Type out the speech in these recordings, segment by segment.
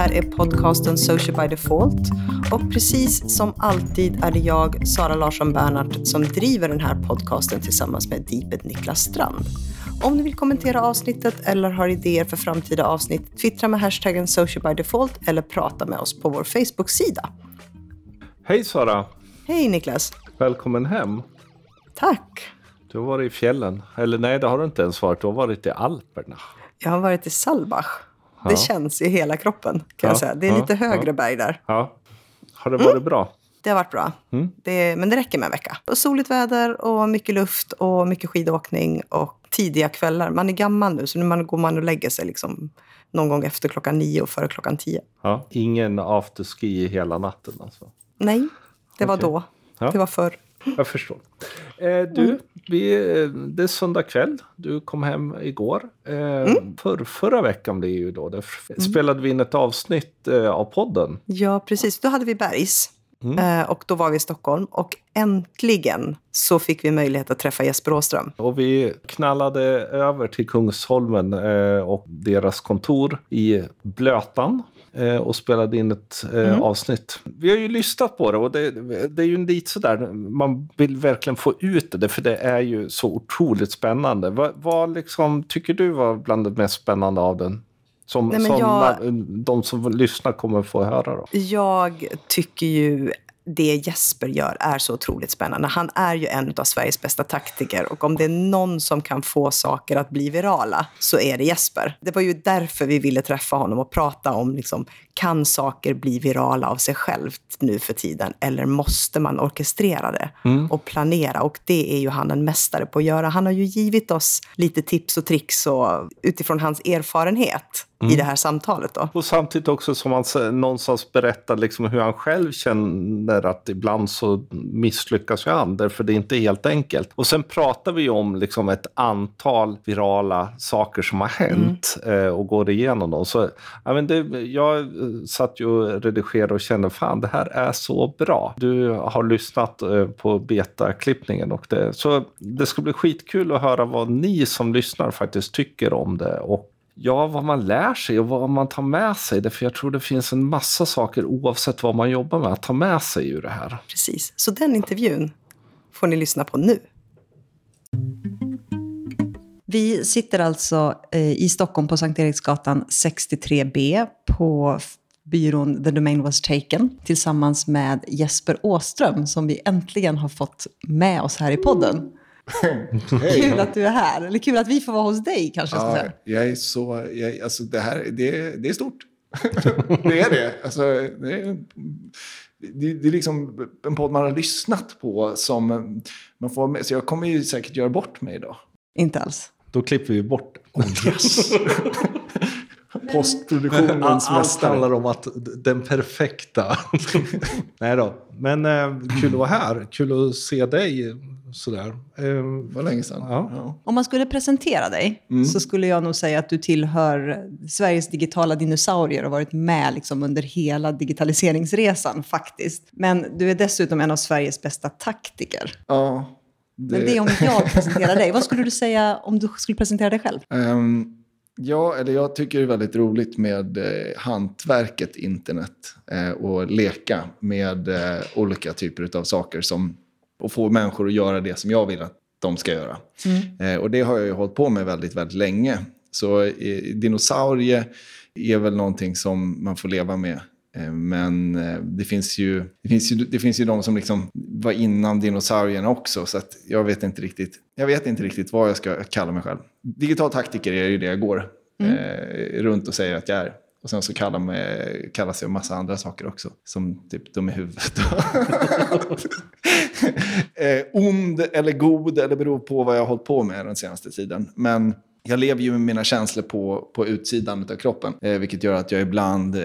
Här är podcasten Social by Default. Och precis som alltid är det jag, Sara Larsson Bernhardt, som driver den här podcasten tillsammans med Deeped Niklas Strand. Om du vill kommentera avsnittet eller har idéer för framtida avsnitt, twittra med hashtaggen Social by Default eller prata med oss på vår Facebook-sida. Hej Sara! Hej Niklas! Välkommen hem! Tack! Du har varit i fjällen. Eller nej, det har du inte ens varit. Du har varit i Alperna. Jag har varit i Salbach. Det Ja. känns i hela kroppen kan jag Ja, säga. Det är lite högre berg där. Har det varit bra? Det har varit bra. Mm. Det, men det räcker med en vecka. Och soligt väder och mycket luft och mycket skidåkning och tidiga kvällar. Man är gammal nu så nu man går man och lägger sig liksom någon gång efter klockan nio och före klockan tio. Ja. Ingen afterski hela natten alltså. Nej, det var då. Ja. Det var förr. Jag förstår. Eh, du, vi, eh, det är söndag kväll. Du kom hem igår. Eh, för, förra veckan blir ju då, det f- spelade vi in ett avsnitt eh, av podden. Ja, precis. Då hade vi Bergs. Eh, och då var vi i Stockholm. Och äntligen så fick vi möjlighet att träffa Jesper Åström. Och vi knallade över till Kungsholmen eh, och deras kontor i Blötan eh, och spelade in ett eh, avsnitt. Vi har ju lyssnat på det och det, det är ju lite sådär, man vill verkligen få ut det för det är ju så otroligt spännande. Vad, vad liksom, tycker du var bland det mest spännande av den? Som, Nej, som jag- de som lyssnar kommer få höra då. Jag tycker ju det Jesper gör är så otroligt spännande. Han är ju en av Sveriges bästa taktiker och om det är någon som kan få saker att bli virala så är det Jesper. Det var ju därför vi ville träffa honom och prata om liksom, kan saker bli virala av sig självt nu för tiden eller måste man orkestrera det och planera? Och det är ju han en mästare på att göra. Han har ju givit oss lite tips och tricks och, utifrån hans erfarenhet i det här samtalet. Då. Och samtidigt också som han någonstans berättar liksom hur han själv känner att ibland så misslyckas ju han, därför det är inte helt enkelt. Och sen pratar vi ju om liksom ett antal virala saker som har hänt eh, och går igenom dem. Så, ja, men det, jag satt ju och redigerade och kände fan det här är så bra. Du har lyssnat eh, på betaklippningen och det, så det ska bli skitkul att höra vad ni som lyssnar faktiskt tycker om det. Och Ja, vad man lär sig och vad man tar med sig. Därför jag tror det finns en massa saker oavsett vad man jobbar med att ta med sig ur det här. Precis. Så den intervjun får ni lyssna på nu. Vi sitter alltså eh, i Stockholm på Sankt Eriksgatan 63B på byrån The Domain Was Taken tillsammans med Jesper Åström som vi äntligen har fått med oss här i podden. Kul att du är här, eller kul att vi får vara hos dig kanske. jag Ja, säga. jag är så... Jag, alltså det här det, det är stort. det är det. Alltså, det, är, det, det är liksom en podd man har lyssnat på som man får med. Så jag kommer ju säkert göra bort mig idag. Inte alls. Då klipper vi bort det. Oh yes! Postproduktionens Allt mästare. handlar om att den perfekta. Nej då. Men eh, kul att vara här. Kul att se dig sådär. Eh, var länge sedan. Ja. Ja. Om man skulle presentera dig så skulle jag nog säga att du tillhör Sveriges digitala dinosaurier och varit med liksom under hela digitaliseringsresan faktiskt. Men du är dessutom en av Sveriges bästa taktiker. ja det, Men det är om jag presenterar dig. Vad skulle du säga om du skulle presentera dig själv? Ehm, ja, eller jag tycker det är väldigt roligt med eh, hantverket internet eh, och leka med eh, olika typer av saker som och få människor att göra det som jag vill att de ska göra. Eh, och det har jag ju hållit på med väldigt, väldigt länge. Så eh, dinosaurie är väl någonting som man får leva med. Eh, Men eh, det finns, ju, det, finns ju, det finns ju de som liksom var innan dinosaurierna också. Så jag, vet inte riktigt, jag vet inte riktigt vad jag ska kalla mig själv. Digital taktiker är ju det jag går eh, runt och säger att jag är. Och sen så kallar mig, kallas jag en massa andra saker också. Som typ dum i huvudet. eh, ond eller god, eller beror på vad jag har hållit på med den senaste tiden. Men jag lever ju med mina känslor på, på utsidan av kroppen. Eh, vilket gör att jag ibland eh,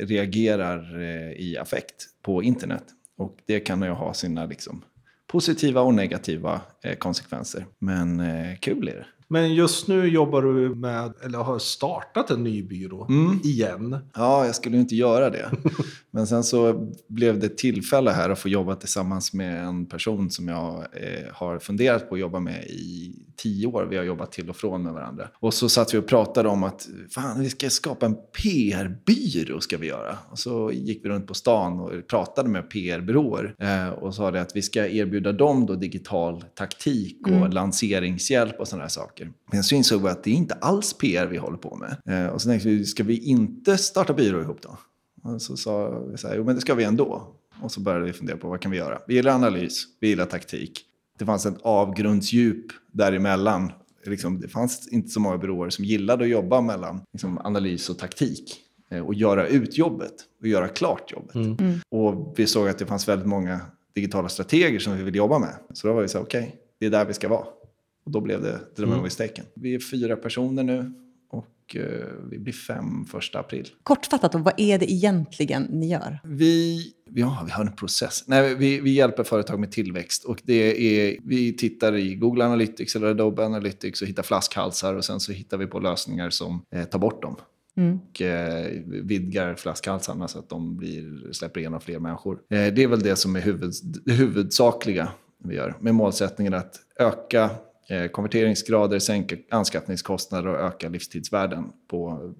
reagerar eh, i affekt på internet. Och det kan ju ha sina liksom, positiva och negativa eh, konsekvenser. Men eh, kul är det. Men just nu jobbar du med, eller har startat en ny byrå Mm. igen. Ja, jag skulle inte göra det. Men sen så blev det tillfälle här att få jobba tillsammans med en person som jag eh, har funderat på att jobba med i tio år. Vi har jobbat till och från med varandra. Och så satt vi och pratade om att fan, vi ska skapa en PR-byrå ska vi göra. Och så gick vi runt på stan och pratade med PR-byråer eh, och sa det att vi ska erbjuda dem då digital taktik och lanseringshjälp och sådana här saker. Men så insåg vi att det är inte alls PR vi håller på med. Eh, och så tänkte vi, ska vi inte starta byrå ihop då? Och så sa vi så här, jo men det ska vi ändå. Och så började vi fundera på vad kan vi göra? Vi gillar analys, vi gillar taktik. Det fanns ett avgrundsdjup däremellan. Liksom, det fanns inte så många byråer som gillade att jobba mellan liksom, analys och taktik. Eh, och göra ut jobbet och göra klart jobbet. Och vi såg att det fanns väldigt många digitala strateger som vi ville jobba med. Så då var vi så här, okej, det är där vi ska vara. Och då blev det Drömmen var i steken. Vi är fyra personer nu och eh, vi blir fem första april. Kortfattat, då, vad är det egentligen ni gör? Vi, ja, vi har en process. Nej, vi, vi hjälper företag med tillväxt. Och det är, vi tittar i Google Analytics eller Adobe Analytics och hittar flaskhalsar och sen så hittar vi på lösningar som eh, tar bort dem. Och eh, vidgar flaskhalsarna så att de blir, släpper igenom fler människor. Eh, det är väl det som är huvud, det huvudsakliga vi gör. Med målsättningen att öka Eh, konverteringsgrader, sänka anskaffningskostnader och öka livstidsvärden på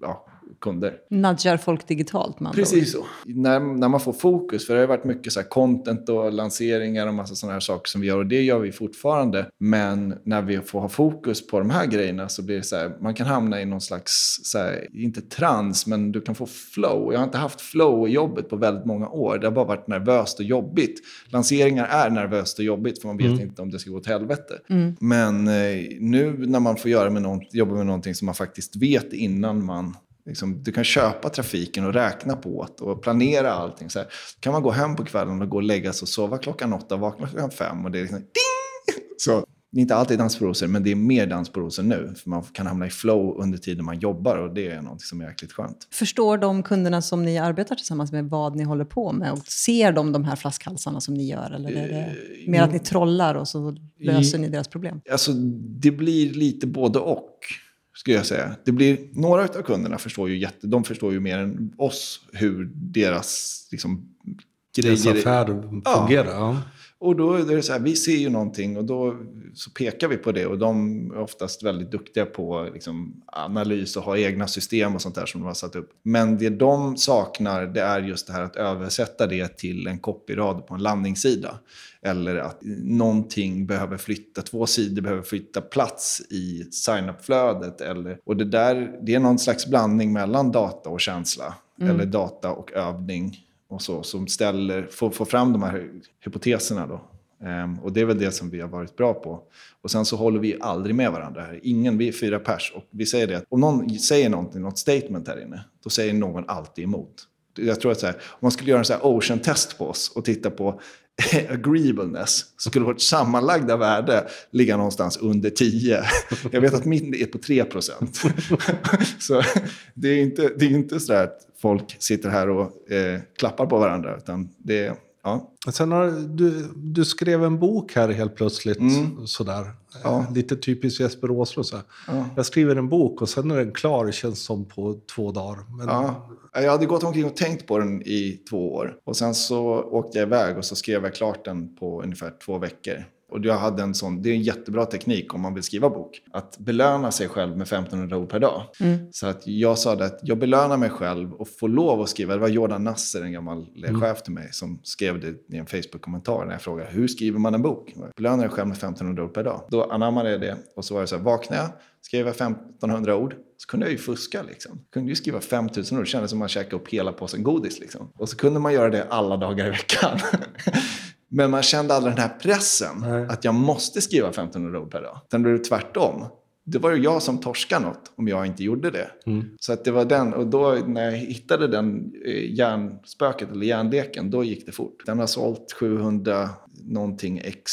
ja, kunder. Nudgar folk digitalt ord. Precis så. När, när man får fokus, för det har ju varit mycket så här content och lanseringar och massa sådana här saker som vi gör och det gör vi fortfarande. Men när vi får ha fokus på de här grejerna så blir det så här, man kan hamna i någon slags, så här, inte trans, men du kan få flow. Jag har inte haft flow i jobbet på väldigt många år. Det har bara varit nervöst och jobbigt. Lanseringar är nervöst och jobbigt för man vet inte om det ska gå åt helvete. Men eh, nu när man får göra med någon, jobba med någonting som man faktiskt vet innan man Liksom, du kan köpa trafiken och räkna på det och planera allting. Så här, kan man gå hem på kvällen och gå och lägga sig och sova klockan åtta och vakna klockan fem. Och det är liksom, ding! Så, det är inte alltid dans på rosor, men det är mer dans på rosor nu. För man kan hamna i flow under tiden man jobbar och det är något som är jäkligt skönt. Förstår de kunderna som ni arbetar tillsammans med vad ni håller på med? Och ser de de här flaskhalsarna som ni gör? Eller är det mer att ni trollar och så löser ni deras problem? Alltså, det blir lite både och, skulle jag säga. Det blir, några av kunderna förstår ju, jätte, de förstår ju mer än oss hur deras liksom, Deras grejer... affär fungerar. Ja. Och då är det så här, vi ser ju någonting och då så pekar vi på det. Och de är oftast väldigt duktiga på liksom, analys och har egna system och sånt där som de har satt upp. Men det de saknar det är just det här att översätta det till en copyrad på en landningssida. Eller att någonting behöver flytta, två sidor behöver flytta plats i sign-up-flödet. Eller, och det där, det är någon slags blandning mellan data och känsla. Eller data och övning och så, som ställer, får, får fram de här hypoteserna. Då. Um, och det är väl det som vi har varit bra på. Och sen så håller vi aldrig med varandra. här. Ingen, vi är fyra pers och vi säger det att om någon säger någonting, något statement här inne, då säger någon alltid emot. Jag tror att så här, om man skulle göra en så här ocean-test på oss och titta på agreeableness så skulle vårt sammanlagda värde ligga någonstans under 10. Jag vet att min är på 3 procent. så det är inte, det är inte så att folk sitter här och eh, klappar på varandra, utan det Ja. Sen har du, du skrev en bok här helt plötsligt. Sådär. Mm. Ja. Eh, Lite typiskt Jesper här. Ja. Jag skriver en bok och sen är den klar, känns som på två dagar. Men, Ja. Jag hade gått omkring och tänkt på den i två år. Och sen så åkte jag iväg och så skrev jag klart den på ungefär två veckor. Och jag hade en sån, det är en jättebra teknik om man vill skriva bok. Att belöna sig själv med 1500 ord per dag. Så att jag sa det att jag belönar mig själv och får lov att skriva. Det var Jordan Nasser, en gammal chef till mig, som skrev det i en Facebook-kommentar när jag frågade hur skriver man en bok? Belöna dig själv med 1500 ord per dag. Då anammade jag det och så var det så här, vaknade jag, skrev jag 1500 ord, så kunde jag ju fuska liksom. Jag kunde ju skriva 5000 ord, det kändes som att man käkade upp hela påsen godis liksom. Och så kunde man göra det alla dagar i veckan. Men man kände aldrig den här pressen Nej. att jag måste skriva 1500 ord per dag. Sen blev det tvärtom. Det var ju jag som torskade något om jag inte gjorde det. Så att det var den, och då när jag hittade den eh, hjärnspöket eller hjärnleken, då gick det fort. Den har sålt 700 någonting ex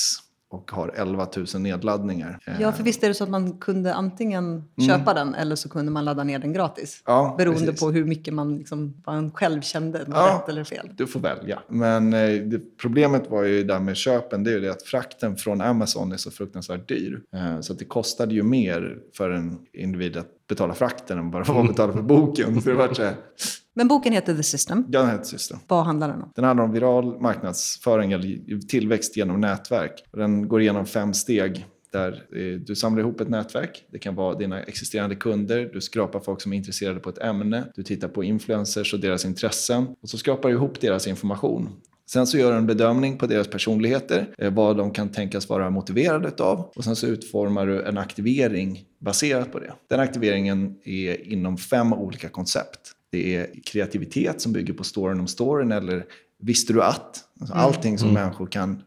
och har 11 000 nedladdningar. Ja, för visst är det så att man kunde antingen köpa den eller så kunde man ladda ner den gratis. Ja, beroende precis. på hur mycket man, liksom, vad man själv kände Ja. rätt eller fel. Du får välja. Men eh, det, problemet var ju där med köpen, det är ju det att frakten från Amazon är så fruktansvärt dyr. Eh, så det kostade ju mer för en individ att betala frakten än vad det var att betala för boken. Så det var så här, Men boken heter The System. ja, den heter System. Vad handlar den om? Den handlar om viral marknadsföring eller tillväxt genom nätverk. Den går igenom fem steg där eh, du samlar ihop ett nätverk. Det kan vara dina existerande kunder, du skrapar folk som är intresserade på ett ämne, du tittar på influencers och deras intressen och så skrapar du ihop deras information. Sen så gör du en bedömning på deras personligheter, eh, vad de kan tänkas vara motiverade av och sen så utformar du en aktivering baserat på det. Den aktiveringen är inom fem olika koncept. Det är kreativitet som bygger på storyn om storyn eller visste du att? Alltså allting som människor kan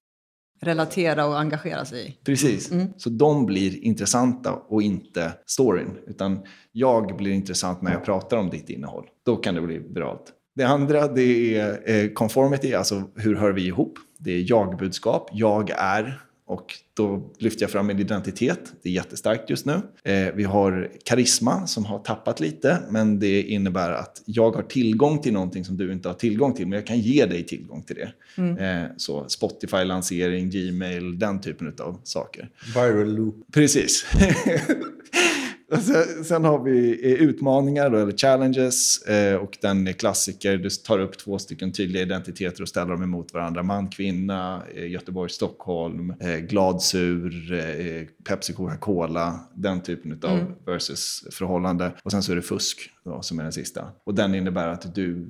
Relatera och engagera sig i. Precis. Så de blir intressanta och inte storyn. Utan jag blir intressant när jag pratar om ditt innehåll. Då kan det bli viralt. Det andra det är eh, conformity, alltså hur hör vi ihop? Det är jag-budskap, jag är. Och då lyfter jag fram min identitet. Det är jättestarkt just nu. Eh, vi har karisma som har tappat lite. Men det innebär att jag har tillgång till någonting som du inte har tillgång till. Men jag kan ge dig tillgång till det. Eh, så Spotify-lansering, Gmail, den typen av saker. Viral loop. Precis. Sen, sen har vi eh, utmaningar, då, eller challenges. Eh, och den är klassiker. Du tar upp två stycken tydliga identiteter och ställer dem emot varandra. Man, kvinna, eh, Göteborg, Stockholm, glad, sur, Pepsi, Coca-Cola. Den typen av versus förhållande. Och sen så är det fusk då, som är den sista. Och den innebär att du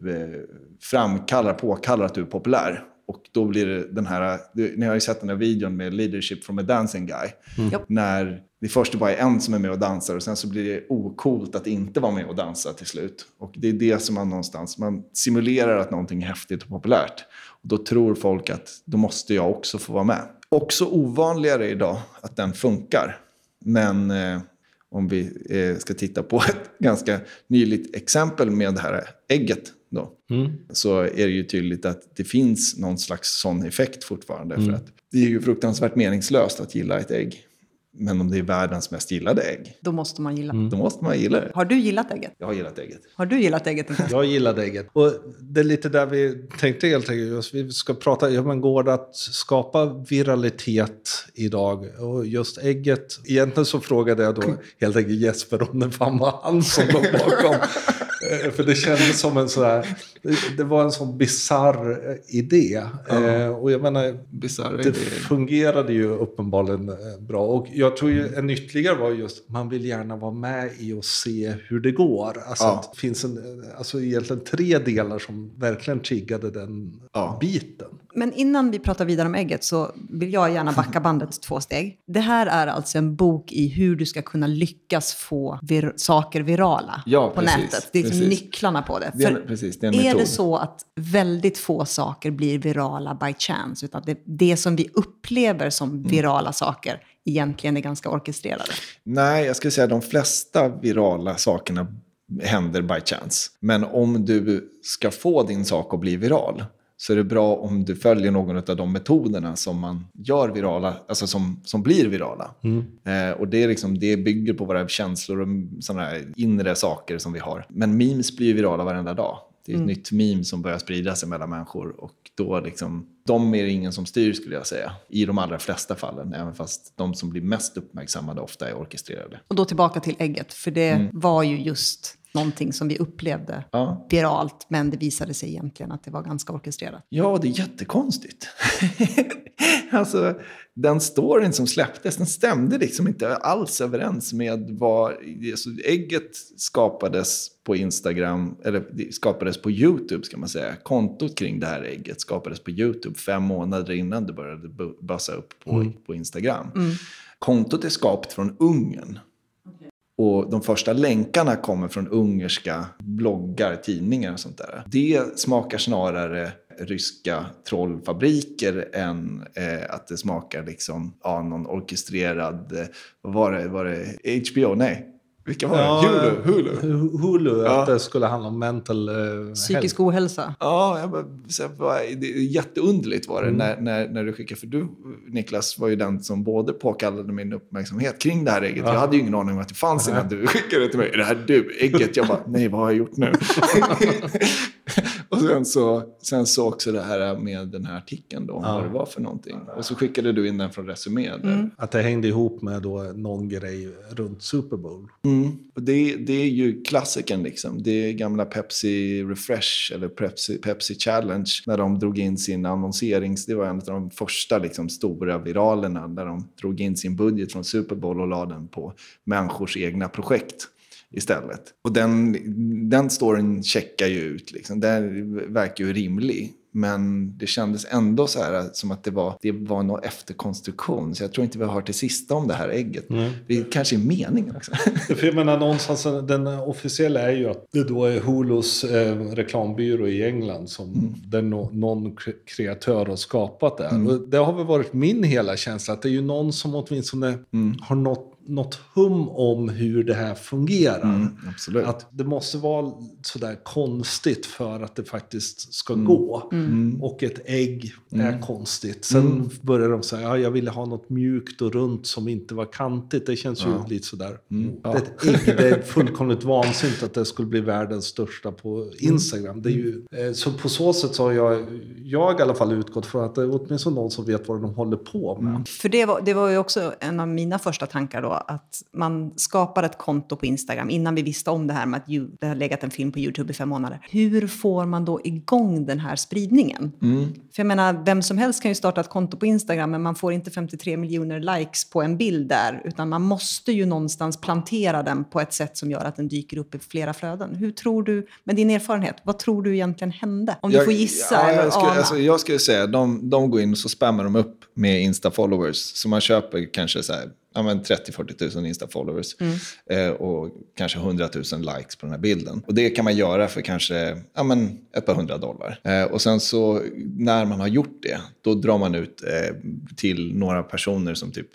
framkallar, påkallar att du är populär. Och då blir det den här, ni har ju sett den här videon med leadership from a dancing guy. Japp. När det först bara är en som är med och dansar och sen så blir det okult att inte vara med och dansa till slut. Och det är det som man någonstans, man simulerar att någonting är häftigt och populärt. Och då tror folk att då måste jag också få vara med. Också ovanligare idag att den funkar. Men eh, om vi eh, ska titta på ett ganska nyligt exempel med det här ägget då, så är det ju tydligt att det finns någon slags sån effekt fortfarande. För att det är ju fruktansvärt meningslöst att gilla ett ägg. Men om det är världens mest gillade ägg, Då måste man gilla. då måste man gilla det. Har du gillat ägget? Jag har gillat ägget. Har du gillat ägget? Jag gillade ägget. Och det är lite där vi tänkte helt enkelt. Vi ska prata, ja men går det att skapa viralitet idag? Och just ägget. Egentligen så frågade jag då helt enkelt Jesper om det fan var han som låg bakom. Eh, För det kändes som en sådär, det, var en sån bizarr idé. Eh, och jag menar, Bisarr det fungerade ju uppenbarligen eh, bra. Och jag tror ju en ytterligare var just man vill gärna vara med i och se hur det går. Alltså Ja. det finns en, eh, alltså egentligen tre delar som verkligen triggade den Ja. biten. Men innan vi pratar vidare om ägget så vill jag gärna backa bandet två steg. Det här är alltså en bok i hur du ska kunna lyckas få vir- saker virala Ja, på precis, nätet. Det är liksom precis. nycklarna på det. Det är- precis, det är är det så att väldigt få saker blir virala by chance, utan det, det som vi upplever Mm. som virala saker egentligen är ganska orkestrerade? Nej, jag skulle säga att de flesta virala sakerna händer by chance. Men om du ska få din sak att bli viral så är det bra om du följer någon av de metoderna som man gör virala, alltså som, som blir virala. Eh, och det, är liksom, det bygger på våra känslor och sådana här inre saker som vi har. Men memes blir ju virala varenda dag. Det är ett nytt meme som börjar sprida sig mellan människor. Och då liksom, de är det ingen som styr skulle jag säga. I de allra flesta fallen. Även fast de som blir mest uppmärksammade ofta är orkestrerade. Och då tillbaka till ägget, för det var ju just någonting som vi upplevde Mm. Ja. viralt, men det visade sig egentligen att det var ganska orkestrerat. Ja, det är jättekonstigt. alltså, den storyn som släpptes, den stämde liksom inte alls överens med vad... Alltså, ägget skapades på Instagram, eller skapades på YouTube ska man säga. Kontot kring det här ägget skapades på YouTube fem månader innan det började bassa upp på, på Instagram. Kontot är skapat från Ungern. Och de första länkarna kommer från ungerska bloggar, tidningar och sånt där. Det smakar snarare ryska trollfabriker än eh, att det smakar liksom, ja, någon orkestrerad, eh, vad var det, var det HBO? Nej. Vilka var det? Hulu? Hulu? Hu- Hulu, Ja. att det skulle handla om mental eh, Psykisk health. ohälsa. Ja, jag bara, så jag bara, det är jätteunderligt var det Mm. när, när, när du skickade. För du, Niklas, var ju den som både påkallade min uppmärksamhet kring det här ägget. Ja. Jag hade ju ingen aning om att det fanns innan du skickade det till mig. Är det här du, ägget? Jag bara, nej, vad har jag gjort nu? och sen så, sen så också det här med den här artikeln då, om Ja. vad det var för någonting. Och så skickade du in den från Resumé. Där. Att det hängde ihop med då någon grej runt Super Bowl. Mm. Och det, det är ju klassikern liksom. Det är gamla Pepsi Refresh eller Pepsi, Pepsi Challenge när de drog in sin annonserings... Det var en av de första liksom, stora viralerna där de drog in sin budget från Super Bowl och la den på människors egna projekt istället. Och den, den storyn checkar ju ut. Liksom. Den verkar ju rimlig. Men det kändes ändå så här som att det var, det var någon efterkonstruktion. Så jag tror inte vi har hört det sista om det här ägget. Det kanske är meningen också. För jag menar någonstans, den officiella är ju att det då är Hulus eh, reklambyrå i England som Mm. no, någon kre- kreatör har skapat det. Och det har väl varit min hela känsla att det är ju någon som åtminstone Mm. har nått, något hum om hur det här fungerar. Mm, absolut. Att det måste vara sådär konstigt för att det faktiskt ska Mm. gå. Och ett ägg är konstigt. Sen börjar de säga, ja, jag ville ha något mjukt och runt som inte var kantigt. Det känns ju lite sådär. Mm. Ja. Ett ägg, det är fullkomligt vansinnigt att det skulle bli världens största på Instagram. Det är ju, eh, så på så sätt så har jag, jag i alla fall utgått från att det är åtminstone någon som vet vad de håller på med. För det var, det var ju också en av mina första tankar då, att man skapar ett konto på Instagram innan vi visste om det här med att det har legat en film på YouTube i fem månader. Hur får man då igång den här spridningen? För jag menar, vem som helst kan ju starta ett konto på Instagram, men man får inte 53 miljoner likes på en bild där, utan man måste ju någonstans plantera den på ett sätt som gör att den dyker upp i flera flöden. Hur tror du, med din erfarenhet, vad tror du egentligen hände? Om du får gissa ja, eller jag, skulle, ana. alltså, jag skulle säga, de, de går in och så spammar de upp med Insta-followers. Så man köper kanske så här, ja, men 30-40 000 Insta-followers eh, och kanske 100 000 likes på den här bilden. Och det kan man göra för kanske ja, men ett par hundra dollar. Eh, och sen så när man har gjort det, då drar man ut eh, till några personer som typ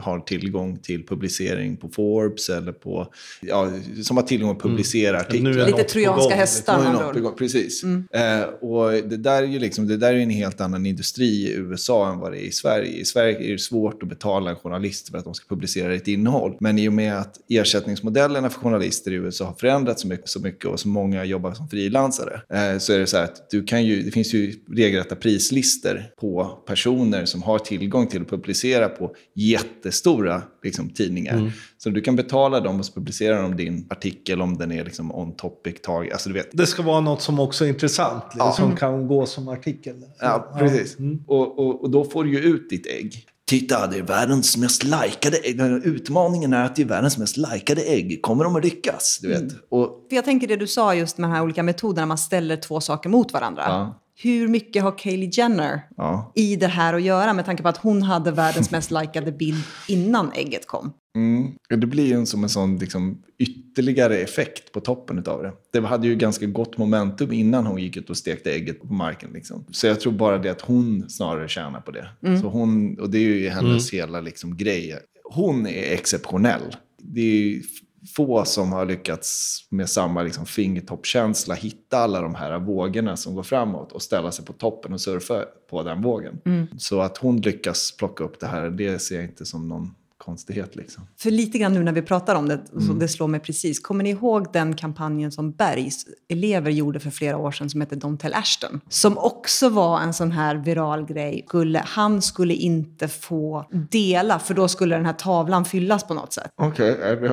har tillgång till publicering på Forbes eller på, ja, som har tillgång att publicera artiklar. Nu är Lite trojanska gång, hästar. Ord. begå- Precis. Eh, och det där, är ju liksom, det där är en helt annan industri i USA än vad det är i Sverige. I Sverige är det svårt att betala en journalist för att de ska publicera ett innehåll. Men i och med att ersättningsmodellerna för journalister i USA har förändrats så mycket, så mycket och så många jobbar som frilansare eh, så är det så här att du kan ju, det finns ju regelrätta prislistor på personer som har tillgång till att publicera på jättestora liksom, tidningar. Så du kan betala dem och så publicerar de din artikel om den är liksom on topic tag. Alltså du vet, Det ska vara något som också är intressant, liksom, som kan gå som artikel. Ja, precis. Mm. Och, och, och då får du ju ut ditt ägg. Titta, det är världens mest likade ägg. Utmaningen är att det är världens mest likade ägg. Kommer de att lyckas? Du vet. Och, För jag tänker det du sa just med de här olika metoderna, man ställer två saker mot varandra. Ja. Hur mycket har Kylie Jenner ja. i det här att göra med tanke på att hon hade världens mest likade bild innan ägget kom? Mm. Det blir ju som en sån liksom, ytterligare effekt på toppen av det. Det hade ju ganska gott momentum innan hon gick ut och stekte ägget på marken. Liksom. Så jag tror bara det att hon snarare tjänar på det. Så hon, och det är ju hennes hela liksom, grej. Hon är exceptionell. Det är ju få som har lyckats med samma liksom, fingertoppkänsla hitta alla de här vågorna som går framåt och ställa sig på toppen och surfa på den vågen. Så att hon lyckas plocka upp det här, det ser jag inte som någon konstighet. Liksom. För lite grann nu när vi pratar om det, Mm. så det slår mig precis. Kommer ni ihåg den kampanjen som Bergs elever gjorde för flera år sedan som hette Don't tell Ashton? Som också var en sån här viral grej. Skulle, han skulle inte få dela för då skulle den här tavlan fyllas på något sätt. Okej, jag,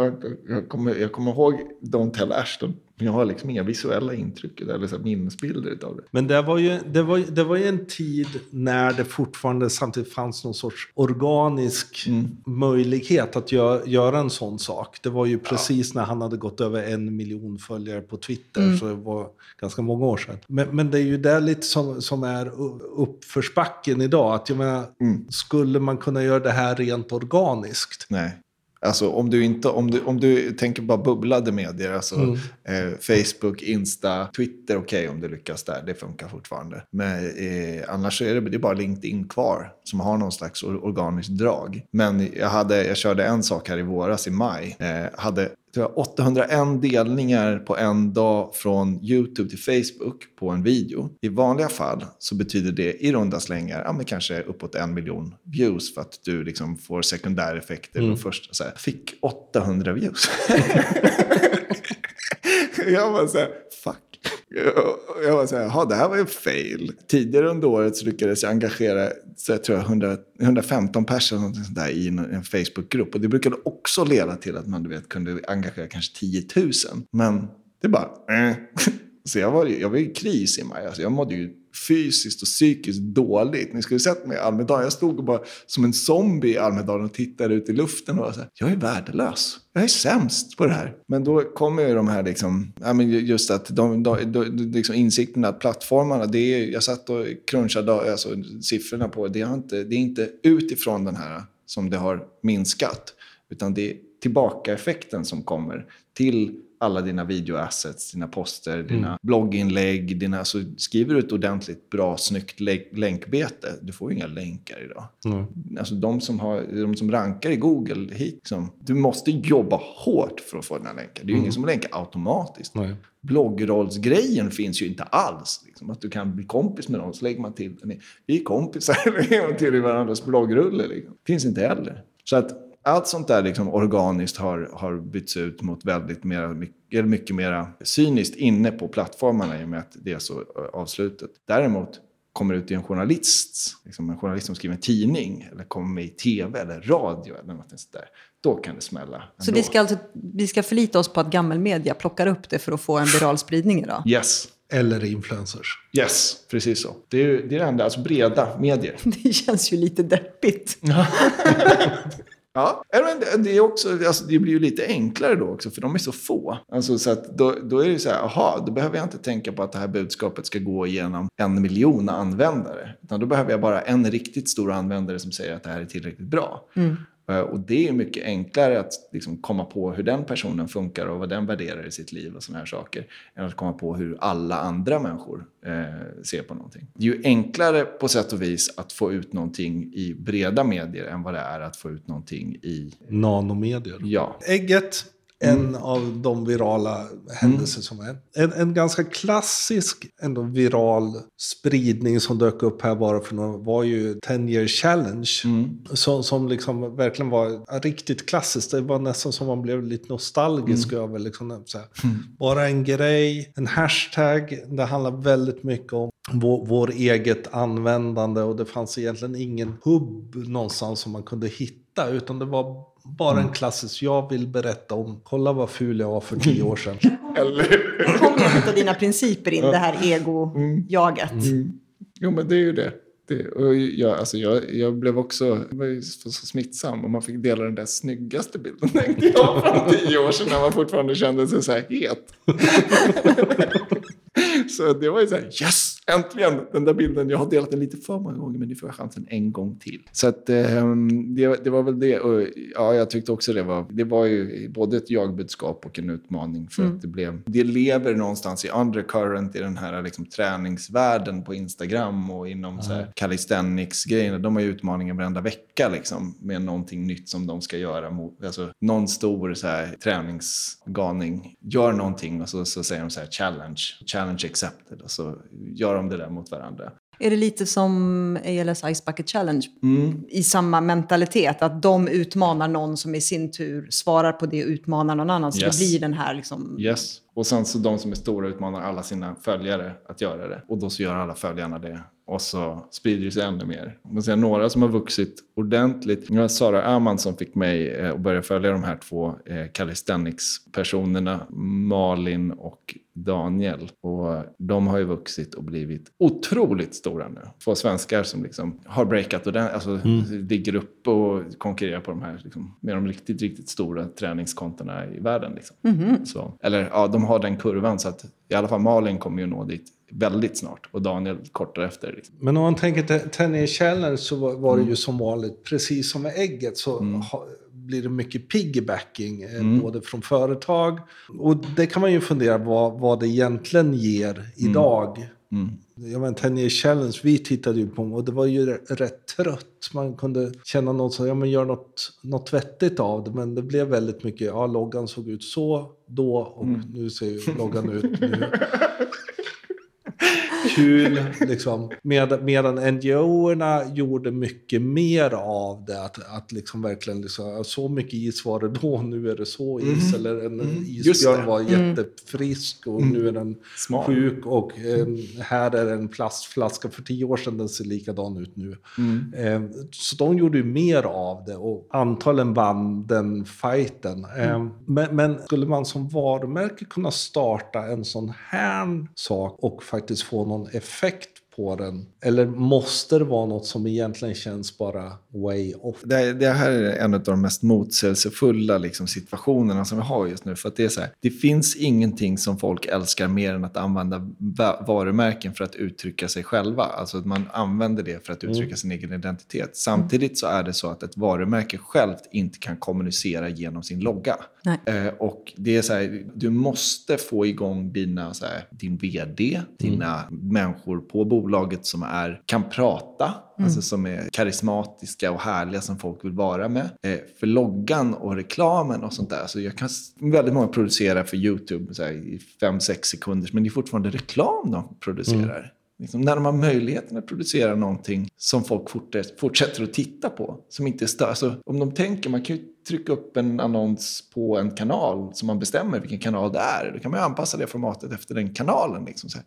jag, kommer, jag kommer ihåg Don't tell Ashton. Men jag har liksom inga visuella intryck eller så här minnesbilder av det. Men det var, ju, det, var, det var ju en tid när det fortfarande samtidigt fanns någon sorts organisk möjlighet att gö, göra en sån sak. Det var ju precis när han hade gått över en miljon följare på Twitter, så det var ganska många år sedan. Men, men det är ju det lite som, som är uppförsbacken idag. Att jag menar, skulle man kunna göra det här rent organiskt? Nej. Alltså om du, inte, om du, om du tänker bara bubblade medier, alltså eh, Facebook, Insta, Twitter, okej om du lyckas där, det funkar fortfarande. Men eh, annars är det, det är bara LinkedIn kvar som har någon slags or, organiskt drag. Men jag, hade, jag körde en sak här i våras i maj, eh, hade 801 delningar på en dag från YouTube till Facebook på en video. I vanliga fall så betyder det i runda slängar ja, men kanske uppåt en miljon views för att du liksom får sekundäreffekter. Mm. Och först, så här, fick 800 views. jag var så här, fuck. Jag var så här, det här var ju fail. Tidigare under året så lyckades jag engagera så jag tror jag 100, 115 personer i en, en Facebookgrupp. Och det brukade också leda till att man du vet, kunde engagera kanske 10 000. Men det bara... Äh. Så jag var, jag var i kris i maj. Alltså jag mådde ju fysiskt och psykiskt dåligt. Ni skulle sett mig i Almedalen. Jag stod bara som en zombie i Almedalen och tittade ut i luften och var så här, jag är värdelös. Jag är sämst på det här. Men då kommer ju de här liksom, ja, men just att de, de, de, liksom insikten att plattformarna, det är, jag satt och crunchade alltså, siffrorna på, det, har inte, det är inte utifrån den här som det har minskat. Utan det är tillbaka-effekten som kommer till alla dina videoassets, dina poster, mm. dina blogginlägg. Dina, så skriver du ett ordentligt bra, snyggt länkbete, du får ju inga länkar idag. Mm. Alltså de som, har, de som rankar i Google, liksom, du måste jobba hårt för att få dina länkar. Det är ju mm. ingen som länkar automatiskt. Nej. Bloggrollsgrejen finns ju inte alls. Liksom, att du kan bli kompis med någon, så lägger man till Vi är kompisar, man till i varandras bloggrulle. Liksom. Finns inte heller. Så att allt sånt där liksom organiskt har, har bytts ut mot väldigt mera, mycket, mycket mer cyniskt inne på plattformarna i och med att det är så avslutet. Däremot kommer ut i en journalist, liksom en journalist som skriver en tidning eller kommer med i tv eller radio eller något sånt där, då kan det smälla. Ändå. Så vi ska, alltså, vi ska förlita oss på att gammelmedia plockar upp det för att få en viral spridning idag? Yes. Eller influencers. Yes, precis så. Det är, det är det enda, alltså breda medier. Det känns ju lite deppigt. Ja, det, är också, alltså det blir ju lite enklare då också, för de är så få. Alltså, så att då, då är det så här, aha, då behöver jag inte tänka på att det här budskapet ska gå igenom en miljon användare. Utan då behöver jag bara en riktigt stor användare som säger att det här är tillräckligt bra. Mm. Eh, och det är mycket enklare att liksom komma på hur den personen funkar och vad den värderar i sitt liv och sådana här saker. Än att komma på hur alla andra människor eh, ser på någonting. Det är ju enklare på sätt och vis att få ut någonting i breda medier än vad det är att få ut någonting i... Nanomedier. Ja. Ägget en mm. av de virala händelser mm. som är. En, en ganska klassisk ändå viral spridning som dök upp här bara för några var ju 10 year challenge. Mm. Som, som liksom verkligen var riktigt klassiskt. Det var nästan som man blev lite nostalgisk mm. över. Liksom, så mm. Bara en grej, en hashtag. Det handlar väldigt mycket om vår, vår eget användande och det fanns egentligen ingen hubb någonstans som man kunde hitta. Utan det var bara en mm. klassisk, jag vill berätta om, kolla vad ful jag var för tio år sedan. Eller kommer ju av dina principer in, det här ego-jaget. Mm. mm. Jo, men det är ju det. det och jag, alltså jag, jag blev också var ju så, så smittsam och man fick dela den där snyggaste bilden tänkte jag från tio år sedan när man fortfarande kände sig så här het. så det var ju så här, yes! Äntligen! Den där bilden, jag har delat den lite för många gånger men nu får jag chansen en gång till. Så att, eh, det, det, var väl det. Och, ja, jag tyckte också det var, det var ju både ett jagbudskap och en utmaning. För mm. att det, blev, det lever någonstans i undercurrent i den här liksom, träningsvärlden på Instagram och inom mm. så här, calisthenics-grejerna. De har ju utmaningar varenda vecka liksom, med någonting nytt som de ska göra. Mot, alltså, någon stor så här, träningsgalning gör någonting och så, så säger de så här challenge, challenge accepted. Och så gör de det där mot varandra. Är det lite som ALS Ice Bucket Challenge mm. i samma mentalitet? Att de utmanar någon som i sin tur svarar på det och utmanar någon annan. Så yes. det blir den här liksom... Yes. Och sen så de som är stora utmanar alla sina följare att göra det. Och då så gör alla följarna det. Och så sprider det sig ännu mer. Man ser några som har vuxit ordentligt. Det var Sara Öhman som fick mig eh, att börja följa de här två eh, calisthenics-personerna. Malin och Daniel. Och de har ju vuxit och blivit otroligt stora nu. Två svenskar som liksom har breakat och den, alltså mm. ligger upp och konkurrerar på de här, liksom, med de riktigt, riktigt stora träningskontona i världen. Liksom. Mm. Så, eller ja, de har den kurvan så att i alla fall Malin kommer ju nå dit väldigt snart och Daniel kort därefter. Liksom. Men om man tänker Tenny Challenge så var, var det ju mm. som vanligt, precis som med ägget, så mm. ha, blir det mycket piggybacking, eh, mm. både från företag. Och det kan man ju fundera på vad, vad det egentligen ger idag. Jag vet, 10 year challenge, vi tittade ju på och det var ju rätt trött. Man kunde känna något så, ja men gör något, något vettigt av det. Men det blev väldigt mycket, ja loggan såg ut så då och nu ser ju loggan ut nu. Kul, liksom. Med, medan NGO-erna gjorde mycket mer av det. Att, att liksom verkligen, liksom, så mycket is var det då, nu är det så is. Eller en det. isbjörn var jättefrisk och nu är den Smart. sjuk. Och eh, här är en plastflaska för tio år sedan, den ser likadan ut nu. Eh, så de gjorde ju mer av det och antagligen vann den fighten. Eh, men, men skulle man som varumärke kunna starta en sån här sak och faktiskt få någon effekt på den? Eller måste det vara något som egentligen känns bara way off? Det, det här är en av de mest motsägelsefulla liksom, situationerna som vi har just nu. För att det är så här, det finns ingenting som folk älskar mer än att använda va- varumärken för att uttrycka sig själva. Alltså att man använder det för att uttrycka sin egen identitet. Samtidigt så är det så att ett varumärke självt inte kan kommunicera genom sin logga. Nej. Eh, och det är så här, du måste få igång dina, så här, din vd, dina människor på bolaget som är, kan prata, alltså som är karismatiska och härliga som folk vill vara med. Eh, för loggan och reklamen och sånt där, så jag kan, väldigt många producerar för YouTube så här, i 5-6 sekunder, men det är fortfarande reklam de producerar. Liksom, när de har möjligheten att producera någonting som folk fortsätter, att titta på. Som inte stör. Alltså, om de tänker, man kan ju trycka upp en annons på en kanal som man bestämmer vilken kanal det är. Då kan man ju anpassa det formatet efter den kanalen. Liksom, här.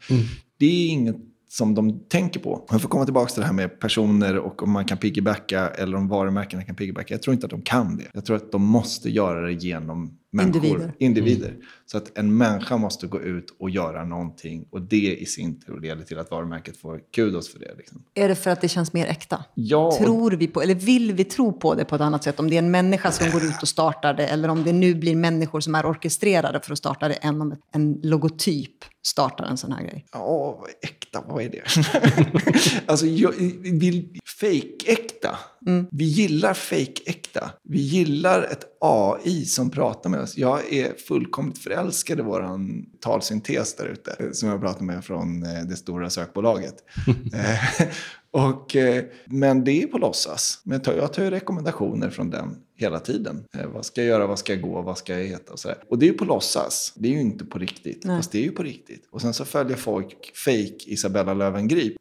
Det är inget som de tänker på. Jag får komma tillbaka till det här med personer och om man kan piggybacka eller om varumärkena kan piggybacka. Jag tror inte att de kan det. Jag tror att de måste göra det genom människor. Individer. individer. Så att en människa måste gå ut och göra någonting och det i sin tur leder till att varumärket får kudos för det. Liksom. Är det för att det känns mer äkta? Ja, Tror vi på, eller vill vi tro på det på ett annat sätt? Om det är en människa som går ut och startar det, eller om det nu blir människor som är orkestrerade för att starta det, än om en logotyp startar en sån här grej. Ja, äkta, vad är det? alltså, jag, vi, fake-äkta. Vi gillar fake-äkta. Vi gillar ett AI som pratar med oss. Jag är fullkomligt förälskad i vår talsyntes där ute. eh, Som jag pratar med från eh, det stora sökbolaget. Och, eh, men det är på låtsas. Men jag tar, jag tar ju rekommendationer från den hela tiden. Eh, vad ska jag göra, vad ska jag gå, vad ska jag heta och sådär. Och det är ju på låtsas. Det är ju inte på riktigt. Nej. Fast det är ju på riktigt. Och sen så följer folk fake Isabella Löwengrip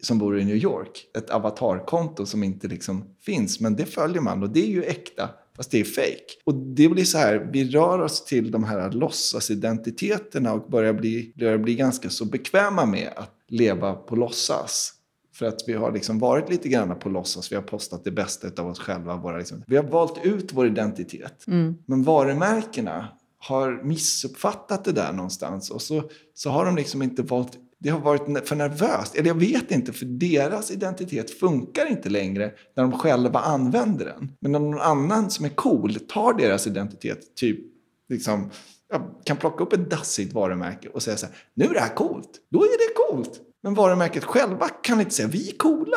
som bor i New York. Ett avatarkonto som inte liksom finns. Men det följer man och det är ju äkta. Fast det är fake. Och det blir så här, vi rör oss till de här låtsasidentiteterna och börjar bli, börjar bli ganska så bekväma med att leva på låtsas. För att vi har liksom varit lite grann på låtsas. Vi har postat det bästa av oss själva. Våra liksom. Vi har valt ut vår identitet. Men varumärkena har missuppfattat det där någonstans. Och så, så har de liksom inte valt... Det har varit för nervöst. Eller jag vet inte, för deras identitet funkar inte längre när de själva använder den. Men om någon annan som är cool tar deras identitet, typ liksom, kan plocka upp ett dassigt varumärke och säga så här, nu är det här coolt. Då är det coolt. Men varumärket själva kan inte säga, vi är coola.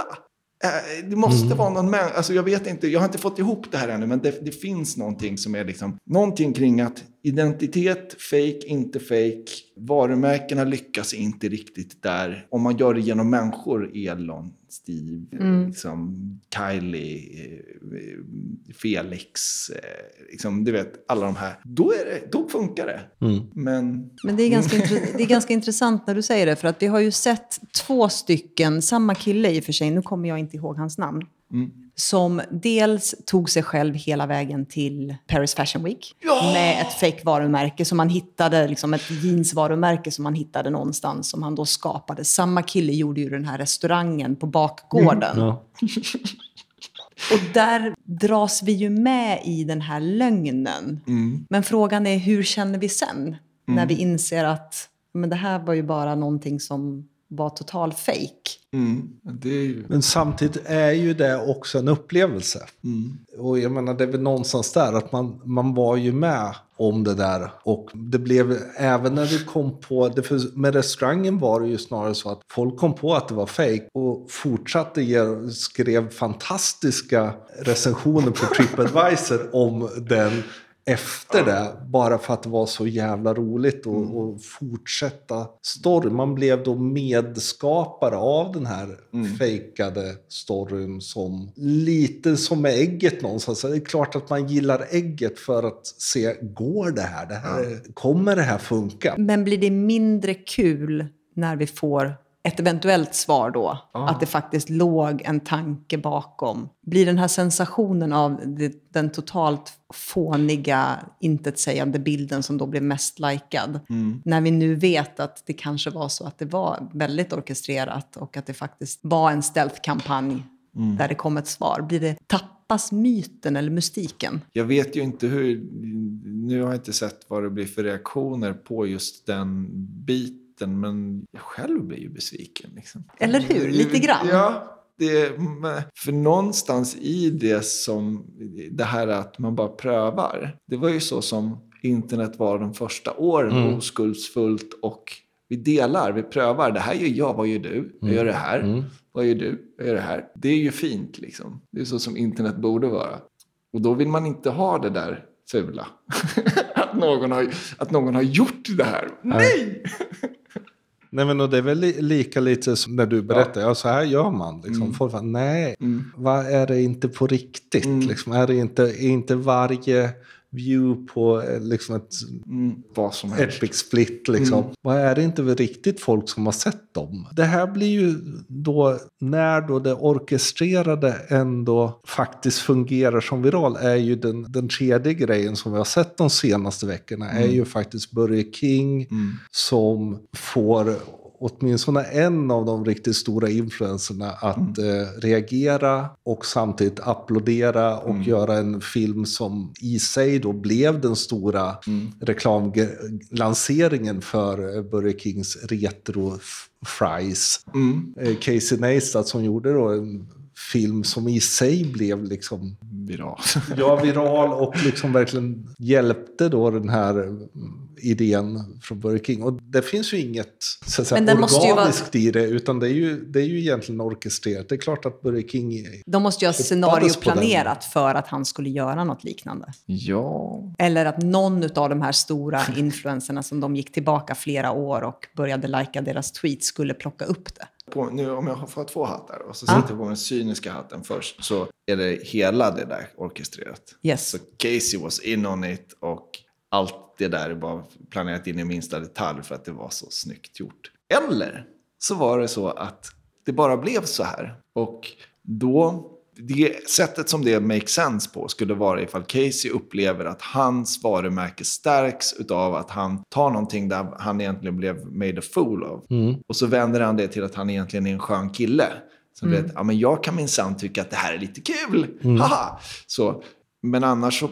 Eh, Det måste vara någon män, alltså jag vet inte, jag har inte fått ihop det här ännu, men det, det finns någonting som är liksom, någonting kring att identitet, fake, inte fake, varumärkena lyckas inte riktigt där. Om man gör det genom människor, Elon, Steve, liksom, Kylie, eh, Felix, eh, liksom, du vet, alla de här. Då, är det, då funkar det. Men Men det är, ganska det är ganska intressant när du säger det, för att vi har ju sett två stycken, samma kille i och för sig, nu kommer jag inte ihåg hans namn, som dels tog sig själv hela vägen till Paris Fashion Week med ett fake varumärke som man hittade, liksom ett jeansvarumärke som man hittade någonstans som han då skapade. Samma kille gjorde ju den här restaurangen på bakgården. Ja. Och där dras vi ju med i den här lögnen. Men frågan är hur känner vi sen? När vi inser att men det här var ju bara någonting som var total fake. mm, det är ju... Men samtidigt är ju det också en upplevelse. Mm. Och jag menar, det är väl någonstans där att man, man var ju med om det där. Och det blev, även när vi kom på, det, för med restaurangen var det ju snarare så att folk kom på att det var fake och fortsatte ge, skrev fantastiska recensioner på Tripadvisor om den efter det. Bara för att det var så jävla roligt att Mm. att fortsätta storyn. Man blev då medskapare av den här Mm. fejkade storyn som lite som med ägget någonstans. Det är klart att man gillar ägget för att se, går det här? Det här Kommer det här funka? Men blir det mindre kul när vi får ett eventuellt svar då? Att det faktiskt låg en tanke bakom. Blir den här sensationen av den totalt fåniga, intetsägande bilden som då blev mest likad. När vi nu vet att det kanske var så att det var väldigt orkestrerat och att det faktiskt var en stealth-kampanj där det kom ett svar. Blir det, tappas myten eller mystiken? Jag vet ju inte hur... Nu har jag inte sett vad det blir för reaktioner på just den biten. Men jag själv blir ju besviken. Liksom. Eller hur? Lite grann. Ja. Det, för någonstans i det som... Det här att man bara prövar. Det var ju så som internet var de första åren. Oskuldsfullt och vi delar, vi prövar. Det här gör jag, vad gör du? Jag gör det här. Vad gör du? Jag gör det här. Det är ju fint liksom. Det är så som internet borde vara. Och då vill man inte ha det där fula. att, någon har, att någon har gjort det här. Nej! Nej, men och det är väl li- lika lite som när du berättar, ja, så här gör man. Liksom. Folk bara, nej, vad är det inte på riktigt? Liksom, är det inte, är inte varje view på eh, liksom ett Mm, vad som helst. epic split liksom. Vad är det inte riktigt folk som har sett dem? Det här blir ju då, när då det orkestrerade ändå faktiskt fungerar som viral, är ju den, den tredje grejen som vi har sett de senaste veckorna, är ju faktiskt Börje King som får åtminstone en av de riktigt stora influenserna att eh, reagera och samtidigt applådera och göra en film som i sig då blev den stora reklamlanseringen för eh, Burger Kings retro fries. Eh, Casey Neistat som gjorde då en film som i sig blev liksom Viral. Ja, viral och liksom verkligen hjälpte då den här mm, idén från Burger King. Och det finns ju inget så att säga, ju vara- organiskt i det, utan det är, ju, det är ju egentligen orkestrerat. Det är klart att Burger King... De måste ju ha scenarioplanerat för att han skulle göra något liknande. ja. Eller att någon av de här stora influenserna som de gick tillbaka flera år och började lajka deras tweets skulle plocka upp det. På, nu om jag har fått två hattar och så sätter jag på den cyniska hatten först så är det hela det där orkestrerat. Yes. Så Casey was in on it och allt det där är bara planerat in i minsta detalj för att det var så snyggt gjort. Eller så var det så att det bara blev så här. Och då, det sättet som det makes sense på skulle vara ifall Casey upplever att hans varumärke stärks utav att han tar någonting där han egentligen blev made a fool av. Och så vänder han det till att han egentligen är en skön kille. Som vet, ja men jag kan minsann tycka att det här är lite kul. Haha! Så, men annars så,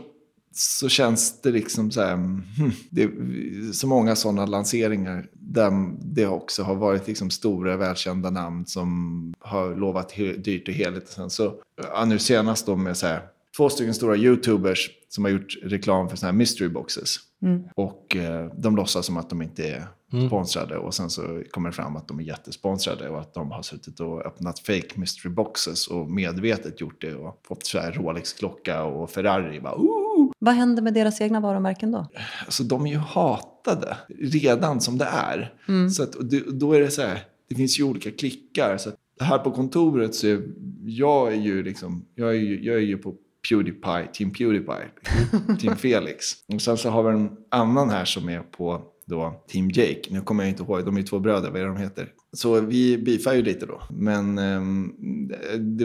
så känns det liksom så här, hmm, det är så många sådana lanseringar där det också har varit liksom stora välkända namn som har lovat dyrt och heligt. Sen så, ja, nu senast då med så här, två stycken stora YouTubers som har gjort reklam för sådana här mystery boxes. Och eh, de låtsas som att de inte är sponsrade och sen så kommer det fram att de är jättesponsrade och att de har suttit och öppnat fake mystery boxes och medvetet gjort det och fått så här Rolex-klocka och Ferrari. Bara, Ooh! Vad händer med deras egna varumärken då? Alltså de är ju hatade redan som det är. Så att, då är det så här, det finns ju olika klickar. Så här på kontoret så är jag är ju liksom, jag är ju, jag är ju på Pewdiepie, Team Pewdiepie, Team Felix. Och sen så har vi en annan här som är på då Team Jake. Nu kommer jag inte ihåg, de är två bröder, vad är det de heter? Så vi beefar ju lite då. Men ehm,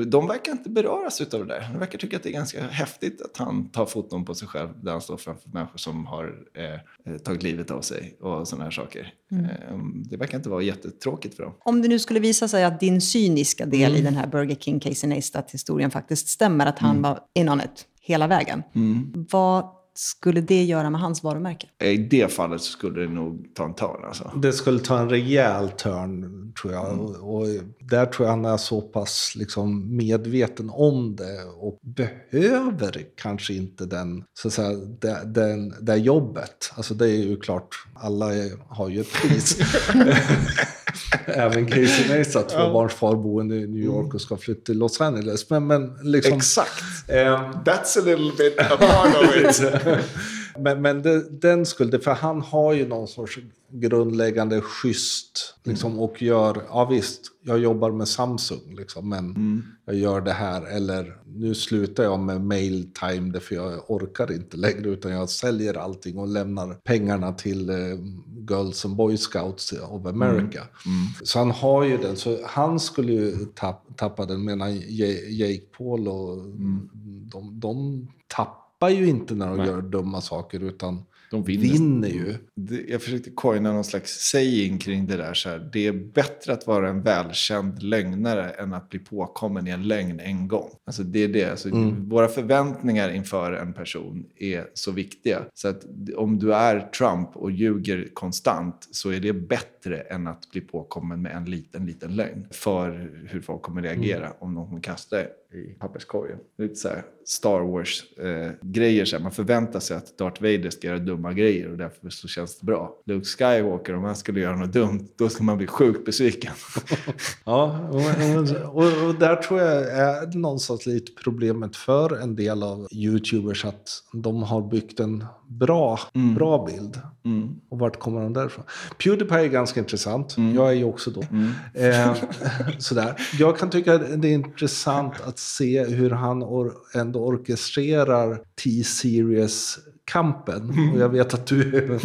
de, verkar inte beröras av det där. De verkar tycka att det är ganska häftigt att han tar foton på sig själv där han står framför människor som har eh, tagit livet av sig och sådana här saker. Ehm, det verkar inte vara jättetråkigt för dem. Om det nu skulle visa sig att din cyniska del i den här Burger King Casey Neistat-historien faktiskt stämmer, att han var in on it hela vägen. Vad skulle det göra med hans varumärke? I det fallet så skulle det nog ta en törn alltså. Det skulle ta en rejäl turn, tror jag. Och, och där tror jag han är så pass liksom, medveten om det och behöver kanske inte den, så att säga, det, den, det jobbet. Alltså det är ju klart, alla är, har ju ett pris. Även Casey Neistat, tvåbarnsfar boende i New York och ska flytta till Los Angeles. Men, men liksom... Exakt. ehm, That's a little bit a part of it. men, men det, den skulle, för han har ju någon sorts grundläggande schysst. Liksom, och gör, ja visst, jag jobbar med Samsung, liksom, men jag gör det här. Eller nu slutar jag med mail time för jag orkar inte längre utan jag säljer allting och lämnar pengarna till eh, Girls and Boy Scouts of America. Så han har ju den, så han skulle ju tapp, tappa den medan Ja- Jake Paul och de, de tappar ju inte när de gör dumma saker utan De vinner. vinner ju. Jag försökte coina någon slags saying kring det där. Så här, det är bättre att vara en välkänd lögnare än att bli påkommen i en lögn en gång. Alltså det är det. Alltså, Våra förväntningar inför en person är så viktiga. Så att om du är Trump och ljuger konstant så är det bättre än att bli påkommen med en liten, liten lögn. För hur folk kommer reagera om någon kommer kasta det i papperskorgen. Lite så här Star Wars-grejer. Eh. Man förväntar sig att Darth Vader ska göra dumma grejer och därför så känns det bra. Luke Skywalker, om han skulle göra något dumt, då ska man bli sjukt besviken. Ja, och, och, och där tror jag är någonstans lite problemet för en del av YouTubers att de har byggt en bra, bra bild. Och vart kommer de därifrån? Pewdiepie är ganska intressant. Jag är ju också då. Eh, sådär. Jag kan tycka att det är intressant att se hur han or ändå orkestrerar T-series-kampen. Och jag vet att du även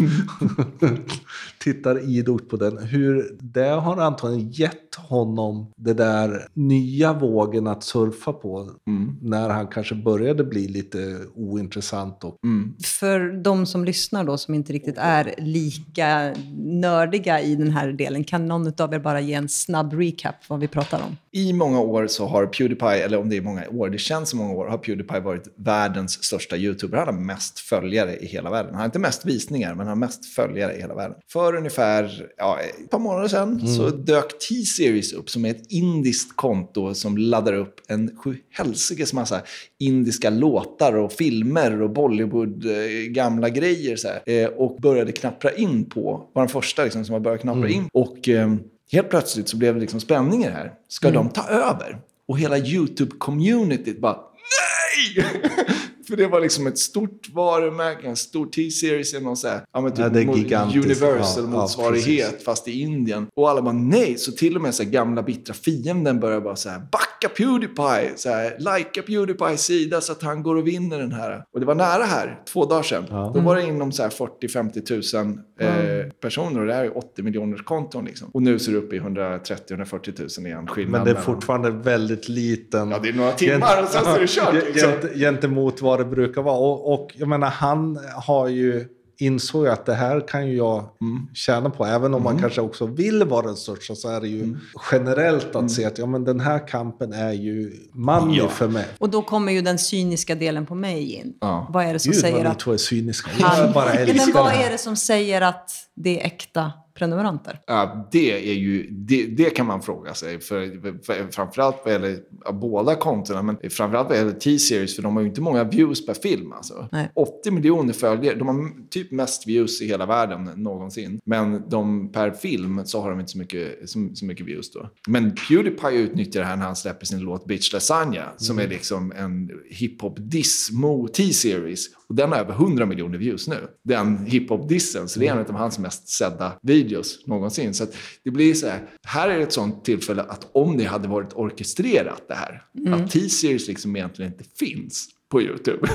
tittar idogt på den. Hur det har antagligen gett honom det där nya vågen att surfa på. När han kanske började bli lite ointressant och För de som lyssnar då, som inte riktigt är lika nördiga i den här delen, kan någon av er bara ge en snabb recap vad vi pratar om? I många år så har Pewdiepie, eller om det är många år, det känns som många år, har Pewdiepie varit världens största YouTuber. Han har mest följare i hela världen. Han har inte mest visningar, men han har mest följare i hela världen. För ungefär ja, ett par månader sedan så dök T-Series upp som är ett indiskt konto som laddar upp en sjuhelsikes massa indiska låtar och filmer och Bollywood eh, gamla grejer. Så här, eh, och började knappra in på, var den första liksom, som har börjat knappra in. Och eh, helt plötsligt så blev det liksom spänning i det här. Ska de ta över? Och hela YouTube-communityt bara nej! För det var liksom ett stort varumärke, en stor T-series, någon så här, ja, men typ Ja, det är mo- gigantiskt. Universal Ja, ja, fast i Indien. Och alla bara nej, så till och med så här gamla bittra fienden börjar bara så här backa Pewdiepie, så här, likea Pewdiepies sida så att han går och vinner den här. Och det var nära här, två dagar sedan. Då var det inom så här 40-50 tusen eh, personer och det här är 80 miljoners konton liksom. Och nu ser det upp i 130-140 tusen igen. Skillnad Men det är mellan- fortfarande väldigt liten. Ja, det är några timmar och sen så är det kört, liksom. Gent- Gentemot vad det brukar vara. Och, och jag menar, han har ju insåg ju att det här kan ju jag Mm. tjäna på. Även om man kanske också vill vara den största så är det ju Mm. generellt att se att ja, men den här kampen är ju money Ja. för mig. Och då kommer ju den cyniska delen på mig in. Ja. Vad är det som Gud vad säger ni att två är cyniska. han... Jag bara älskar Men vad det här. är det som säger att det är äkta prenumeranter? Ja, det är ju, det, det kan man fråga sig. För, för, framförallt vad gäller båda kontona, men framförallt vad gäller T-series, för de har ju inte många views per film. Alltså. Nej. 80 miljoner följare, de har typ mest views i hela världen någonsin. Men de, per film så har de inte så mycket, så, så mycket views då. Men Pewdiepie utnyttjar det här när han släpper sin låt Bitch Lasagna, som är liksom en hiphop-diss mot T-series. Och den har över 100 miljoner views nu. Den hiphop-dissen, så det är en av hans mest sedda videos någonsin. Så det blir så här, här är ett sånt tillfälle att om det hade varit orkestrerat det här, att T-series liksom egentligen inte finns på YouTube.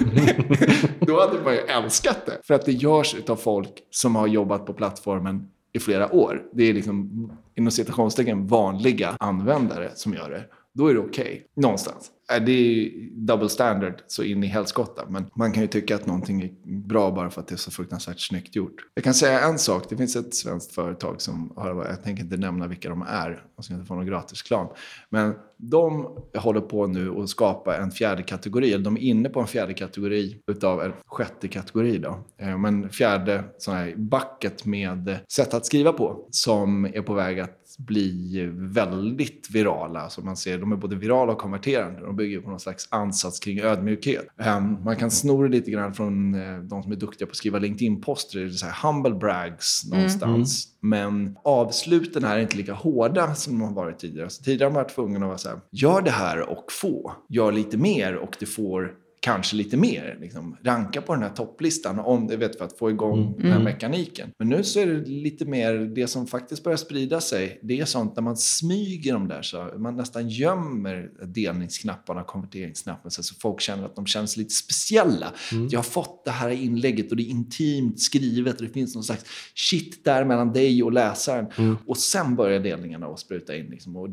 Då hade man ju älskat det. För att det görs av folk som har jobbat på plattformen i flera år. Det är liksom inom citationstecken vanliga användare som gör det. Då är det okej, någonstans. Äh, det är double standard så in i helskotta. Men man kan ju tycka att någonting är bra bara för att det är så fruktansvärt snyggt gjort. Jag kan säga en sak. Det finns ett svenskt företag som har, jag tänker inte nämna vilka de är. Jag ska inte få någon gratisklam. Men de håller på nu att skapa en fjärde kategori. Eller de är inne på en fjärde kategori utav en sjätte kategori då. Eh, men fjärde sån här bucket med sätt att skriva på. Som är på väg att bli väldigt virala. Så man ser, de är både virala och konverterande. De bygger på någon slags ansats kring ödmjukhet. Um, man kan sno det lite grann från uh, de som är duktiga på att skriva LinkedIn-poster. Det så här humble brags någonstans. Men avsluten här är inte lika hårda som de har varit tidigare. Så tidigare har man varit tvungen att vara så här, gör det här och få. Gör lite mer och du får kanske lite mer. Liksom, ranka på den här topplistan om det vet för att få igång Mm. den här mekaniken. Men nu så är det lite mer det som faktiskt börjar sprida sig. Det är sånt när man smyger dem där så man nästan gömmer delningsknapparna och konverteringsknappen så folk känner att de känns lite speciella. Jag har fått det här inlägget och det är intimt skrivet och det finns någon slags shit där mellan dig och läsaren. Och sen börjar delningarna att spruta in. Liksom. Och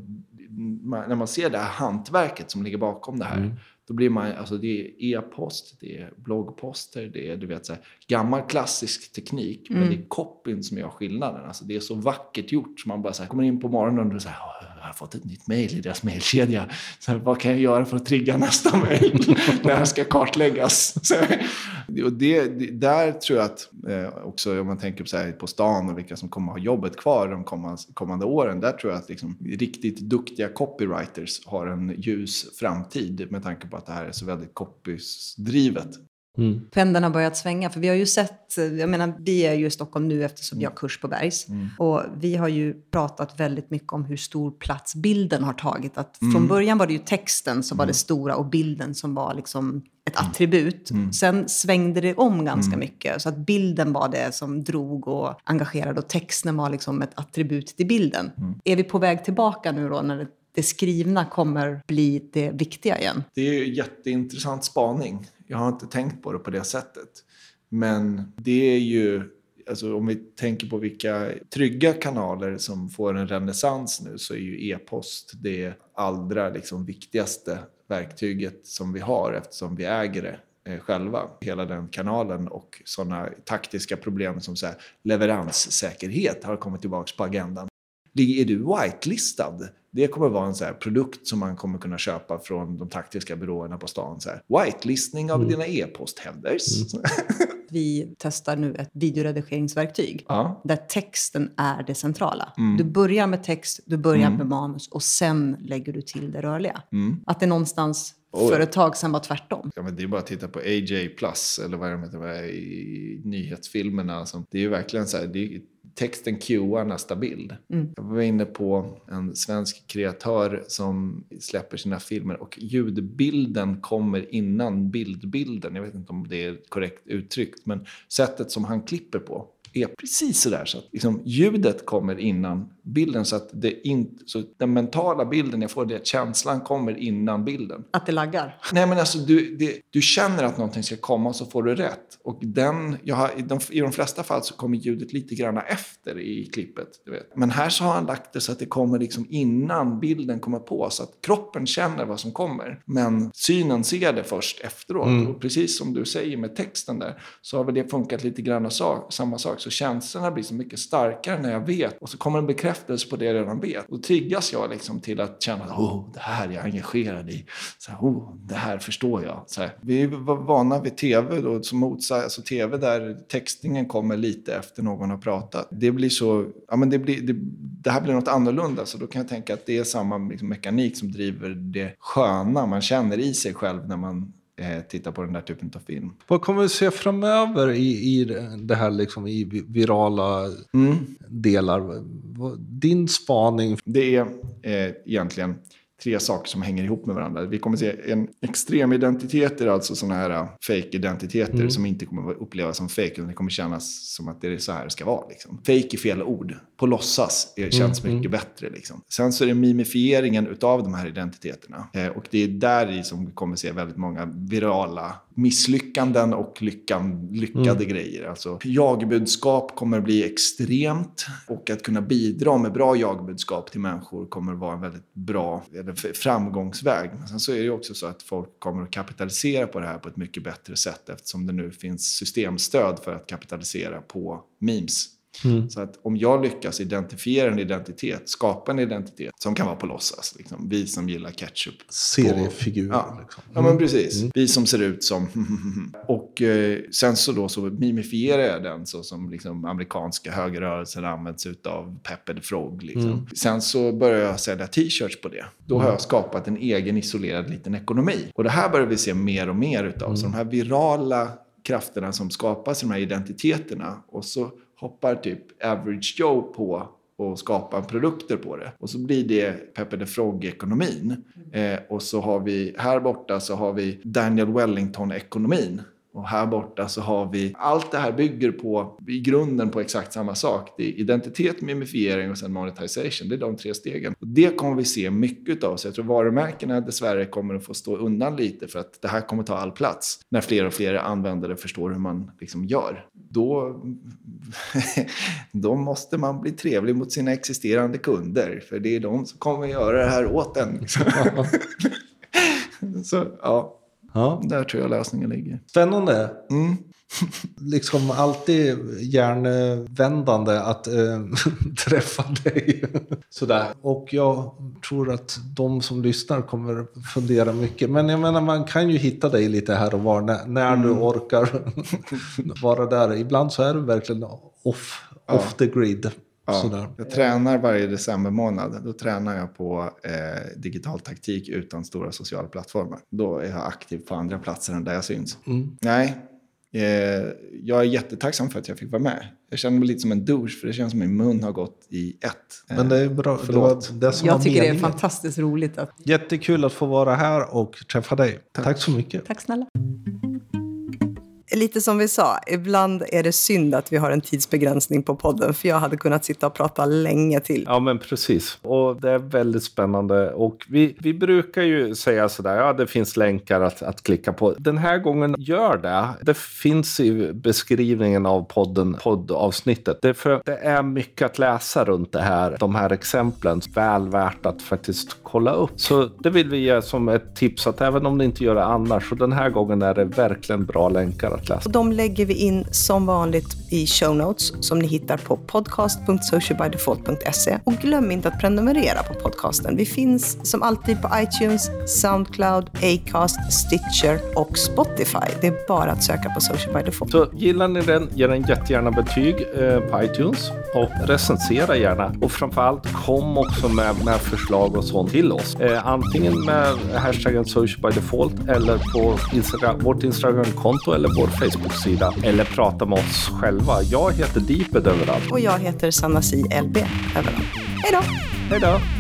när man ser det här hantverket som ligger bakom det här då blir man, alltså det är e-post, det är bloggposter, det är du vet, så här, gammal klassisk teknik. Men det är copyn som gör skillnaden. Alltså det är så vackert gjort. Så man bara så här, kommer in på morgonen och säger "Åh, jag har fått ett nytt mejl i deras mejlkedja. Vad kan jag göra för att trigga nästa mejl när den ska kartläggas? Så, och det, det, där tror jag att eh, också om man tänker på, så här, på stan och vilka som kommer ha jobbet kvar de kommande, kommande åren. Där tror jag att liksom, riktigt duktiga copywriters har en ljus framtid med tanke på att det här är så väldigt copysdrivet. Mm. Pendeln har börjat svänga. För vi har ju sett, jag menar, vi är ju i Stockholm nu eftersom vi har kurs på Bergs. Och vi har ju pratat väldigt mycket om hur stor plats bilden har tagit. Att Från början var det ju texten som var det stora och bilden som var liksom ett attribut. Sen svängde det om ganska mycket. Så att bilden var det som drog och engagerade och texten var liksom ett attribut till bilden. Är vi på väg tillbaka nu då när det, det skrivna kommer bli det viktiga igen? Det är ju jätteintressant spaning. Jag har inte tänkt på det på det sättet. Men det är ju, alltså om vi tänker på vilka trygga kanaler som får en renässans nu så är ju e-post det allra liksom viktigaste verktyget som vi har eftersom vi äger det eh, själva. Hela den kanalen och sådana taktiska problem som så här, leveranssäkerhet har kommit tillbaka på agendan. Är du whitelistad? Det kommer vara en så produkt som man kommer kunna köpa från de taktiska byråerna på stan. Så här. Whitelistning av dina e-postheaders. Vi testar nu ett videoredigeringsverktyg. Ja. Där texten är det centrala. Du börjar med text, du börjar med manus och sen lägger du till det rörliga. Att det någonstans Oj. för ett tag sedan var tvärtom. Ja, men det är bara att titta på AJ Plus eller vad de heter vad är det, i nyhetsfilmerna. Som, det är ju verkligen så här, det är, texten cuear nästa bild. Jag var inne på en svensk kreatör som släpper sina filmer och ljudbilden kommer innan bildbilden. Jag vet inte om det är korrekt uttryckt, men sättet som han klipper på är precis sådär. Så att liksom, ljudet kommer innan bilden så att det in, så den mentala bilden jag får, det är att känslan kommer innan bilden. Att det laggar. Nej men alltså du, det, du känner att någonting ska komma så får du rätt. Och den, jag har, i, de, i de flesta fall så kommer ljudet lite grann efter i klippet. Du vet. Men här så har han lagt det så att det kommer liksom innan bilden kommer på. Så att kroppen känner vad som kommer. Men synen ser det först efteråt. Och precis som du säger med texten där så har väl det funkat lite grann sa, samma sak. Så känslorna blir så mycket starkare när jag vet. Och så kommer en bekräftelse på det jag redan vet. Då triggas jag liksom till att känna att oh, det här är jag engagerad i. Så här, oh, det här förstår jag. Så här. Vi var vana vid tv då, som motsäger, alltså tv där textningen kommer lite efter någon har pratat. Det blir så, ja men det, blir, det, det här blir något annorlunda. Så då kan jag tänka att det är samma liksom, mekanik som driver det sköna man känner i sig själv när man eh, tittar på den där typen av film. Vad kommer vi se framöver i, i det här liksom i vi- virala delar? Vad- Din spaning? Det är eh, egentligen tre saker som hänger ihop med varandra. Vi kommer se en extremidentiteter, alltså sådana här uh, fake-identiteter som inte kommer upplevas som fake, utan det kommer kännas som att det är så här det ska vara. Liksom. Fake är fel ord. På låtsas är, känns mycket bättre. Liksom. Sen så är det mimifieringen utav de här identiteterna. Eh, och det är där i som vi kommer se väldigt många virala misslyckanden och lyckan, lyckade grejer. Alltså, jagbudskap kommer bli extremt och att kunna bidra med bra jagbudskap till människor kommer vara en väldigt bra eller framgångsväg. Men sen så är det ju också så att folk kommer att kapitalisera på det här på ett mycket bättre sätt eftersom det nu finns systemstöd för att kapitalisera på memes. Så att om jag lyckas identifiera en identitet, skapa en identitet som kan vara på låtsas, liksom, vi som gillar ketchup. Seriefigur. Ja, Liksom. ja men precis. Vi som ser ut som... och eh, sen så då så mimifierar jag den så som liksom amerikanska högerrörelser används utav Pepper the Frog. Liksom. Sen så börjar jag sälja t-shirts på det. Då har jag skapat en egen isolerad liten ekonomi. Och det här börjar vi se mer och mer utav. Så de här virala krafterna som skapas i de här identiteterna och så hoppar typ average Joe på och skapa produkter på det. Och så blir det Peppe the Frog-ekonomin. Eh, och så har vi, här borta så har vi Daniel Wellington-ekonomin. Och här borta så har vi, allt det här bygger på, i grunden på exakt samma sak. Det är identitet, mimifiering och sen monetization. Det är de tre stegen. Och det kommer vi se mycket av. Så jag tror varumärkena dessvärre kommer att få stå undan lite för att det här kommer ta all plats. När fler och fler användare förstår hur man liksom gör. Då, då måste man bli trevlig mot sina existerande kunder. För det är de som kommer att göra det här åt en. så ja, Ja. där tror jag lösningen ligger. Spännande. Mm. liksom alltid hjärnvändande att äh, träffa dig. Sådär. Och jag tror att de som lyssnar kommer fundera mycket. Men jag menar, man kan ju hitta dig lite här och var när, när du orkar vara där. Ibland så är du verkligen off, off the grid. Ja, Sådär. jag tränar varje december månad. Då tränar jag på eh, digital taktik utan stora sociala plattformar. Då är jag aktiv på andra platser än där jag syns. Mm. Nej, eh, jag är jättetacksam för att jag fick vara med. Jag känner mig lite som en douche för det känns som min mun har gått i ett. Eh, Men det är bra. Det Förlåt. var det som var Jag tycker det är fantastiskt roligt. Att, Jättekul att få vara här och träffa dig. Tack så mycket. tack snälla. Lite som vi sa, ibland är det synd att vi har en tidsbegränsning på podden, för jag hade kunnat sitta och prata länge till. Ja, men precis. Och det är väldigt spännande. Och vi, vi brukar ju säga sådär, ja det finns länkar att, att klicka på. Den här gången gör det. Det finns i beskrivningen av podden, poddavsnittet. Det är, för, det är mycket att läsa runt det här, de här exemplen. Väl värt att faktiskt kolla upp. Så det vill vi ge som ett tips att även om ni inte gör det annars, så den här gången är det verkligen bra länkar att läsa. Och de lägger vi in som vanligt i show notes som ni hittar på podcast.socialbydefault.se. Och glöm inte att prenumerera på podcasten. Vi finns som alltid på iTunes, Soundcloud, Acast, Stitcher och Spotify. Det är bara att söka på Social by Default. Så gillar ni den, ge den jättegärna betyg eh, på iTunes och recensera gärna. Och framförallt kom också med, med förslag och sånt till oss. Eh, antingen med hashtaggen social by default eller på Instagram, vårt Instagram-konto eller vår Facebook-sida. Eller prata med oss själva. Jag heter Deeped överallt. Och jag heter Sanna Si LB överallt. Hej då! Hej då!